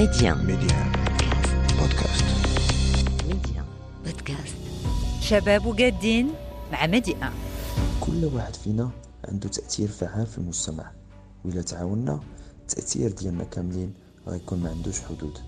ميديان ميديان بودكاست ميديان بودكاست شباب وجادين مع مديئة كل واحد فينا عنده تأثير فعال في المجتمع. وإلا تعاوننا التأثير ديالنا كاملين غيكون ما عندوش حدود.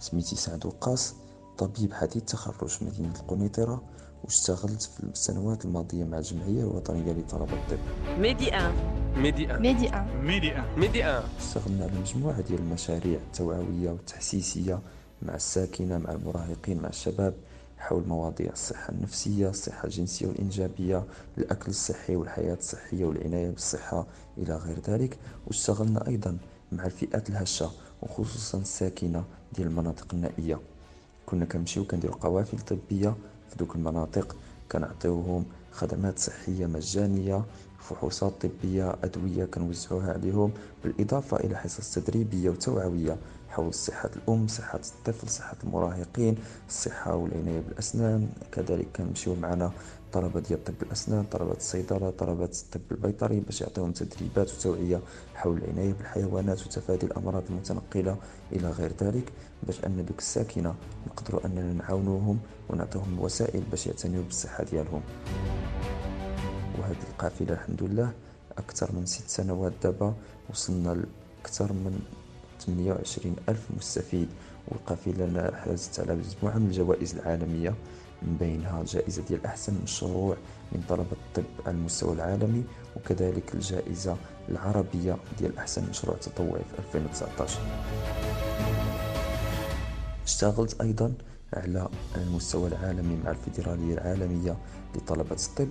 سميتي سعد وقاص طبيب حديث التخرج في مدينة القنيطرة واشتغلت في السنوات الماضية مع الجمعية الوطنية لطلبة الطب. Medi1. Medi1. ميديا Medi1. اشتغلنا على مجموعة ديال المشاريع التوعوية والتحسيسية مع الساكنة مع المراهقين مع الشباب حول مواضيع الصحة النفسية الصحة الجنسية والإنجابية الأكل الصحي والحياة الصحية والعناية بالصحة إلى غير ذلك. واشتغلنا أيضا مع الفئات الهشة وخصوصا الساكنة ديال المناطق النائية. كنا كنمشيو كنديرو قوافل طبية في دوك المناطق كنعطيوهم خدمات صحية مجانية فحوصات طبية أدوية كنوزعوها عليهم بالإضافة إلى حصص تدريبية وتوعوية حول صحة الأم صحة الطفل صحة المراهقين الصحة والعناية بالأسنان كذلك كنمشيو معنا طلبة ديال طب الأسنان طلبة الصيدلة طلبة الطب البيطري باش يعطيهم تدريبات وتوعية حول العناية بالحيوانات وتفادي الأمراض المتنقلة إلى غير ذلك باش أن دوك الساكنة نقدروا أننا نعاونوهم ونعطيهم الوسائل باش يعتنيوا بالصحة ديالهم. وهذه القافلة الحمد لله أكثر من ست سنوات دابا وصلنا لأكثر من 28 ألف مستفيد. والقافلة حازت على مجموعة من الجوائز العالمية. من بينها الجائزة ديال أحسن مشروع من طلبة الطب على المستوى العالمي وكذلك الجائزة العربية ديال أحسن مشروع تطوعي في 2019 اشتغلت أيضا على المستوى العالمي مع الفيدرالية العالمية لطلبة الطب.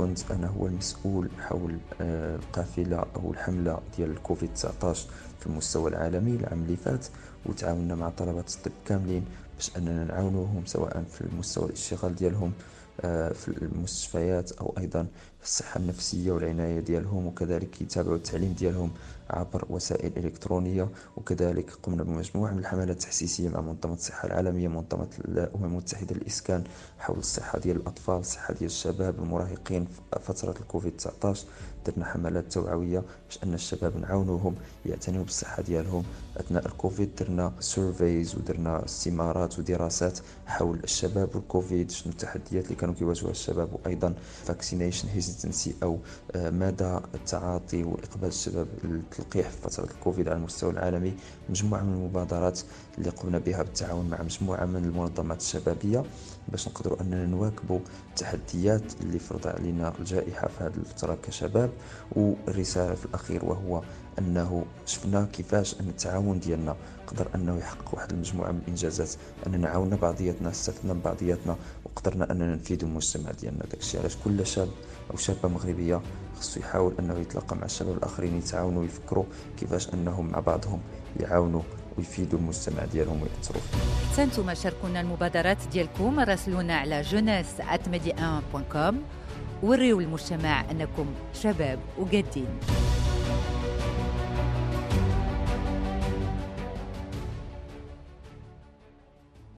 كنت أنا هو المسؤول حول آه، القافلة أو الحملة ديال الكوفيد 19 في المستوى العالمي العام اللي فات وتعاوننا مع طلبة الطب كاملين باش أننا نعاونوهم سواء في المستوى الاشتغال ديالهم آه، في المستشفيات أو أيضا في الصحة النفسية والعناية ديالهم وكذلك يتابعوا التعليم ديالهم عبر وسائل إلكترونية وكذلك قمنا بمجموعة من الحملات التحسيسية مع منظمة الصحة العالمية منظمة الأمم المتحدة للإسكان حول الصحة ديال الأطفال الصحة ديال الشباب المراهقين فترة الكوفيد 19 درنا حملات توعوية باش أن الشباب نعاونوهم يعتنيوا بالصحة ديالهم. أثناء الكوفيد درنا سيرفيز ودرنا استمارات ودراسات حول الشباب والكوفيد شنو التحديات اللي كانوا كيواجهوها الشباب وأيضا فاكسينيشن هيزيتنسي أو آه، مدى التعاطي وإقبال الشباب للتلقيح في فترة الكوفيد على المستوى العالمي مجموعة من المبادرات اللي قمنا بها بالتعاون مع مجموعة من المنظمات الشبابية باش نقدروا أننا نواكبوا التحديات اللي فرض علينا الجائحة في هذه الفترة كشباب. والرسالة في الأخير وهو أنه شفنا كيفاش أن التعاون ديالنا قدر أنه يحقق واحد المجموعة من الإنجازات أننا عاوننا بعضياتنا استفدنا من بعضياتنا وقدرنا أننا نفيدوا المجتمع ديالنا. داكشي علاش كل شاب أو شابة مغربية خصو يحاول أنه يتلاقى مع الشباب الآخرين يتعاونوا ويفكروا كيفاش أنهم مع بعضهم يعاونوا ويفيدوا المجتمع ديالهم ويأثروا فيه أنتم شاركونا المبادرات ديالكم راسلونا على jeunesse@media1.com وريو المجتمع أنكم شباب وجادين